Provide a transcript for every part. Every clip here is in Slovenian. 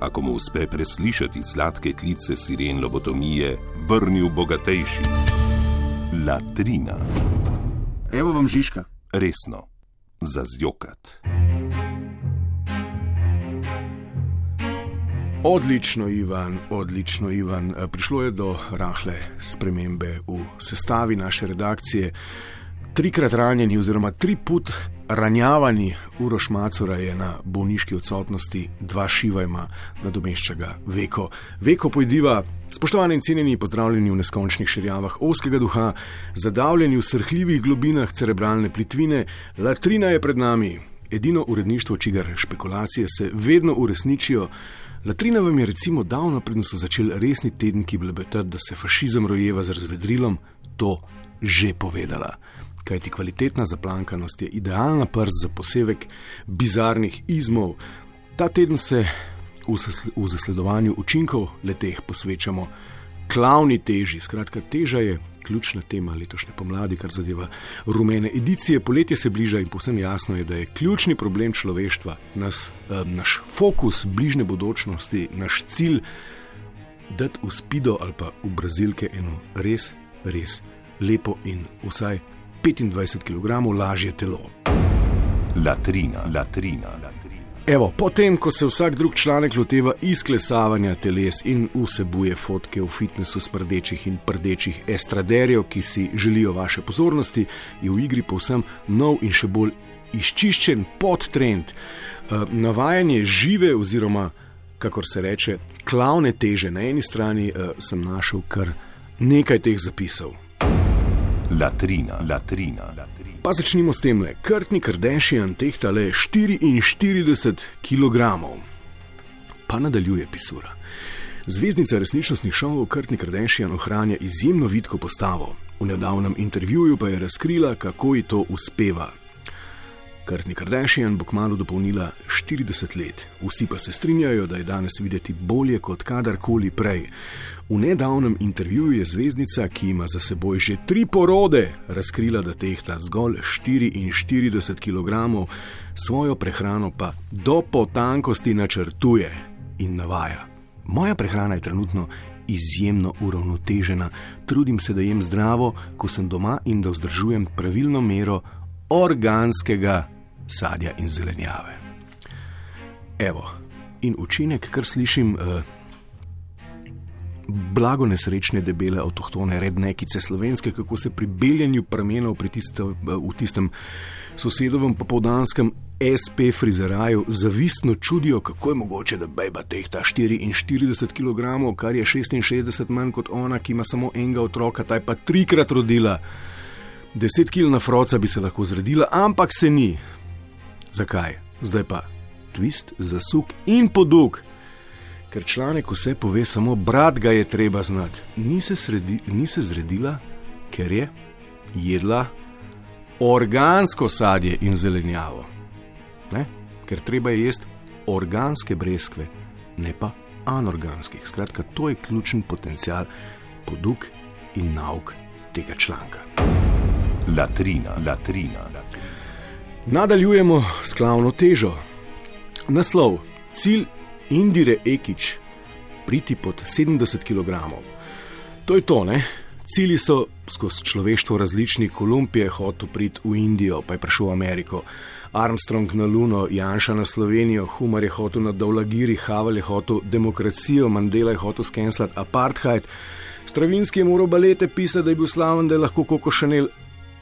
ako mu uspe preslišati sladke klice siren lobotomije, vrnil bogatejši. Latrina. Evo vam Žižka. Resno, za zjokat. Odlično, Ivan, odlično, Ivan. Prišlo je do rahle spremembe v sestavi naše redakcije. Trikrat ranjeni, oziroma tri put ranjavani, Uroš Macura je na bolniški odsotnosti, dva šiva ima, nadomešča ga Veko. Veko pojdiva, spoštovani in cenjeni, pozdravljeni v neskončnih širjavah oskega duha, zadavljeni v srhljivih globinah cerebralne plitvine, latrina je pred nami. Edino uredništvo, čigar špekulacije se vedno uresničijo. Latrina vam je recimo davno, predtem so začeli resni tedniki blebetati, da se fašizem rojeva z razvedrilom, to že povedala. Kaj ti kvalitetna zaplankanost je idealna prst za posevek bizarnih izmov. Ta teden se v zasledovanju učinkov leteh posvečamo klavni teži. Skratka, teža je ključna tema letošnje pomladi, kar zadeva rumene edicije. Poletje se bliža in povsem jasno je, da je ključni problem človeštva, nas, eh, naš fokus bližnje bodočnosti, naš cilj, da v spido ali pa v brazilke eno res, res lepo in vsaj 25 kg lažje telo. Latrina, latrina, latrina. Evo, potem, ko se vsak drug članek loteva izklesavanja teles in vsebuje fotke v fitnesu s prdečih in prdečih estraderjev, ki si želijo vaše pozornosti, je v igri povsem nov in še bolj izčiščen podtrend. Navajanje žive, oziroma kako se reče, klavne teže na eni strani, sem našel kar nekaj teh zapisov. Latrina, latrina, latrina. Pa začnimo s tem, krtni Kardashian tehta le 44 kg. Pa nadaljuje pisura. Zvezdnica resničnostnih šovov Krtni Kardashian ohranja izjemno vidko postavo. V nedavnem intervjuju pa je razkrila, kako ji to uspeva. Krtni Kardashian bo kmalo dopolnila 40 let, vsi pa se strinjajo, da je danes videti bolje kot kadarkoli prej. V nedavnem intervjuju je zvezdnica, ki ima za seboj že tri porode, razkrila, da tehta zgolj 44 kg, svojo prehrano pa do potankosti načrtuje in navaja. Moja prehrana je trenutno izjemno uravnotežena, trudim se, da jem zdravo, ko sem doma in da vzdržujem pravilno mero organskega sadja in zelenjave. Evo, in učinek, kar slišim. Uh, blago nesrečne, debele, avtohtone rednekice slovenske, kako se pri beljenju pramenov tiste, v tistem sosedovem popoldanskem SP frizeraju zavistno čudijo, kako je mogoče, da bejba tehta 44 kg, kar je 66 manj kot ona, ki ima samo enega otroka, ta je pa trikrat rodila. 10 kg na froca bi se lahko zredila, ampak se ni. Zakaj? Zdaj pa twist, zasuk in podug ker članek vse pove, samo brat ga je treba znati. Ni se, sredi, ni se zredila, ker je jedla organsko sadje in zelenjavo. Ne? Ker treba je jesti organske breskve, ne pa anorganskih. Skratka, to je ključen potencial, poduk in nauk tega članka. Latrina, latrina. latrina. Nadaljujemo s klavno težo. Naslov: Cilj Indire Ekič priti pod 70 kg. To je to, ne? Cili so skozi človeštvo različni, Kolumb je hotel priti v Indijo, pa je prišel v Ameriko, Armstrong na Luno, Janša na Slovenijo, Humor je hotel na Dovlagiri, Havel je hotel demokracijo, Mandela je hotel skenslati apartheid, Stravinski je moral balete pisati, da je bil slaven, da je lahko Koko Šanel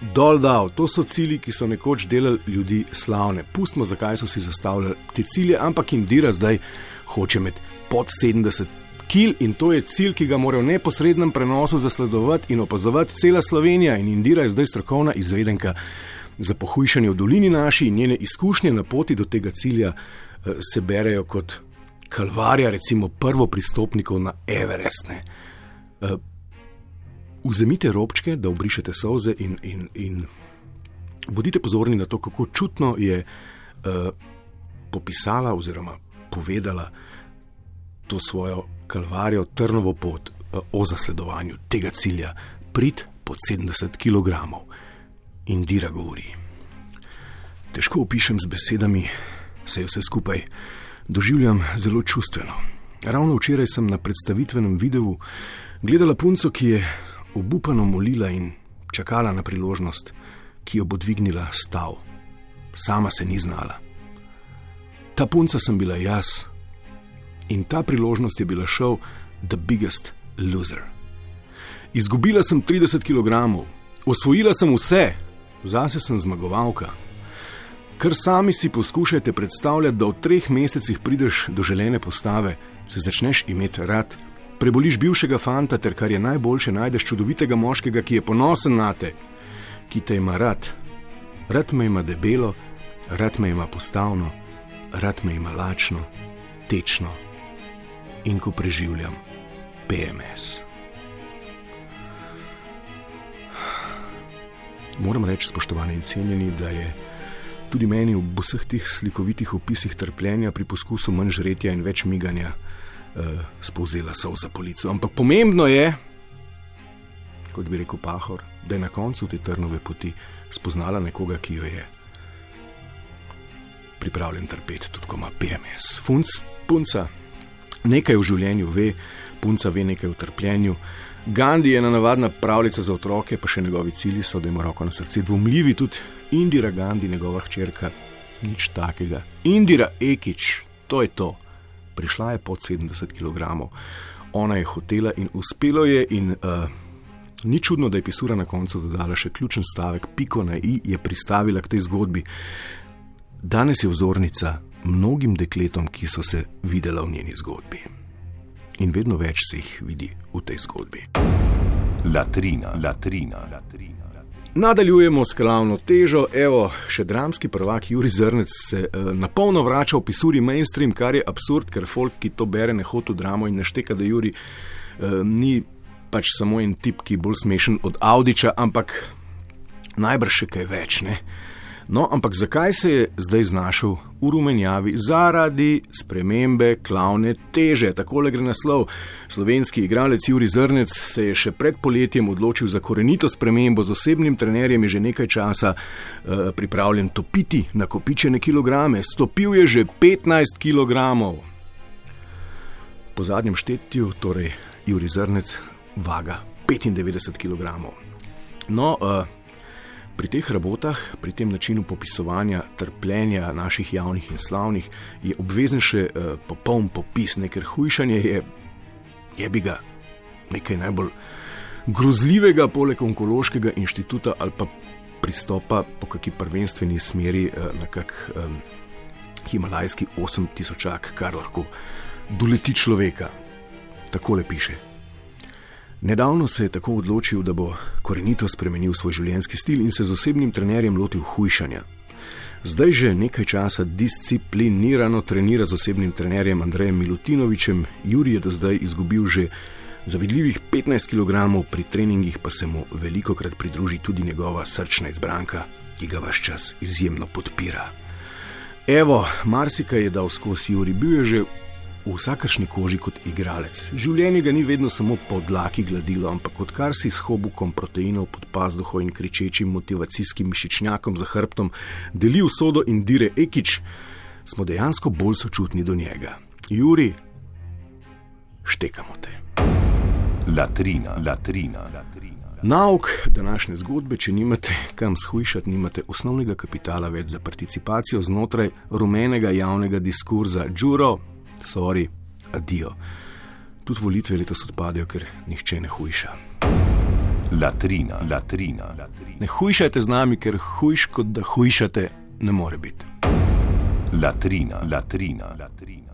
dol dal. To so cilji, ki so nekoč delali ljudi slavne. Pustimo, zakaj so si zastavljali te cilje, ampak Indira zdaj hoče imeti pod 70 kg in to je cilj, ki ga mora v neposrednem prenosu zasledovati in opazovati cela Slovenija. In Indira je zdaj strokovna izvedenka za pohujšanje v dolini naši in njene izkušnje na poti do tega cilja eh, se berejo kot kalvarija, recimo prvo pristopnikov na Everest. Ne. Vzemite robčke, da obrišete solze in, in, in bodite pozorni na to, kako čutno je uh, popisala oziroma povedala to svojo kalvarijo, trnovo pot uh, o zasledovanju tega cilja, prid pod 70 kg. In Dira govori. Težko opišem z besedami, se vse skupaj doživljam zelo čustveno. Ravno včeraj sem na predstavitvenem videu gledala punco, ki je obupano molila in čakala na priložnost, ki jo bo dvignila stav. Sama se ni znala. Ta punca sem bila jaz in ta priložnost je bila šov The Biggest Loser. Izgubila sem 30 kg, osvojila sem vse, zase sem zmagovalka. Ker sami si poskušajte predstavljati, da v treh mesecih prideš do želene postave, se začneš imeti rad, preboliš bivšega fanta, ter kar je najboljše, najdeš čudovitega moškega, ki je ponosen na te, ki te ima rad. Rad me ima debelo, rad me ima postavno, rad me ima lačno, tečno in ko preživljam PMS. Moram reči, spoštovani in cenjeni, da je tudi meni v vseh teh slikovitih opisih trpljenja pri poskusu manj žretja in več miganja uh, spovzela so za polico. Ampak pomembno je, kot bi rekel Pahor, da je na koncu te trnove poti spoznala nekoga, ki jo je pripravljen trpeti, tudi ko ima PMS. Func, punca nekaj v življenju ve, punca ve nekaj v trpljenju. Gandhi je ena navadna pravljica za otroke, pa še njegovi cilji so, da ima roko na srcu. Dvomljivi tudi Indira Gandhi, njegova hčerka, nič takega. Indira Ekič, to je to prišla je pod 70 kg. Ona je hotela in uspelo je, in uh, ni čudno, da je pisura na koncu dodala še ključen stavek, piko na i je pristavila k tej zgodbi. Danes je vzornica mnogim dekletom, ki so se videla v njeni zgodbi. In vedno več se jih vidi v tej zgodbi. Latrina, latrina, latrina. Nadaljujemo s glavno težo, evo, še dramski prvak Juri Zrnec se uh, na polno vrača v pisuri mainstream, kar je absurd, ker folk, ki to bere, ne hoče v dramo in ne šteka, da Juri uh, ni pač samo en tip, ki je bolj smešen od Audiča, ampak najbrž še kaj več. Ne? No, ampak zakaj se je zdaj znašel v rumenjavi? Zaradi spremembe klavne teže. Tako le gre naslov. Slovenski igralec Juri Zrnec se je še pred poletjem odločil za korenito spremembo z osebnim trenerjem, je že nekaj časa uh, pripravljen topiti nakopičene kilograme. Stopil je že 15 kg. Po zadnjem štetju, torej Juri Zrnec, vaga 95 kg. No, uh, Pri teh rabotah, pri tem načinu popisovanja trpljenja naših javnih in slavnih, je obvezen še uh, popoln popis, ker hujšanje je, je bi ga nekaj najbolj grozljivega, poleg onkološkega inštituta ali pa pristopa po kakšni prvenstveni smeri uh, na kak um, himalajski 8000, kar lahko doleti človeka. Tako le piše. Nedavno se je tako odločil, da bo korenito spremenil svoj življenjski stil in se z osebnim trenerjem lotil hujšanja. Zdaj že nekaj časa disciplinirano trenira z osebnim trenerjem Andrejem Milutinovičem, Juri je do zdaj izgubil že zavidljivih 15 kg, pri treningih pa se mu veliko krat pridruži tudi njegova srčna izbranka, ki ga vaš čas izjemno podpira. Evo, marsikaj je dal skozi Juri, bil je že v vsakršni koži kot igralec. Življenje ga ni vedno samo podlaki gladilo, ampak odkar si s hobukom proteinov pod pazduho in kričečim motivacijskim mišičnjakom za hrbtom delil sodo in dire ekič, smo dejansko bolj sočutni do njega. Juri, štekamo te. Latrina, latrina, latrina. Nauk današnje zgodbe, če nimate kam shujšati, nimate osnovnega kapitala več za participacijo znotraj rumenega javnega diskurza. Džuro, sorry, adijo. Tudi volitve letos odpadejo, ker nihče ne hujša. Latrina, latrina, latrina. Ne hujšajte z nami, ker hujš kot da hujšate, ne more biti. Latrina, latrina, latrina.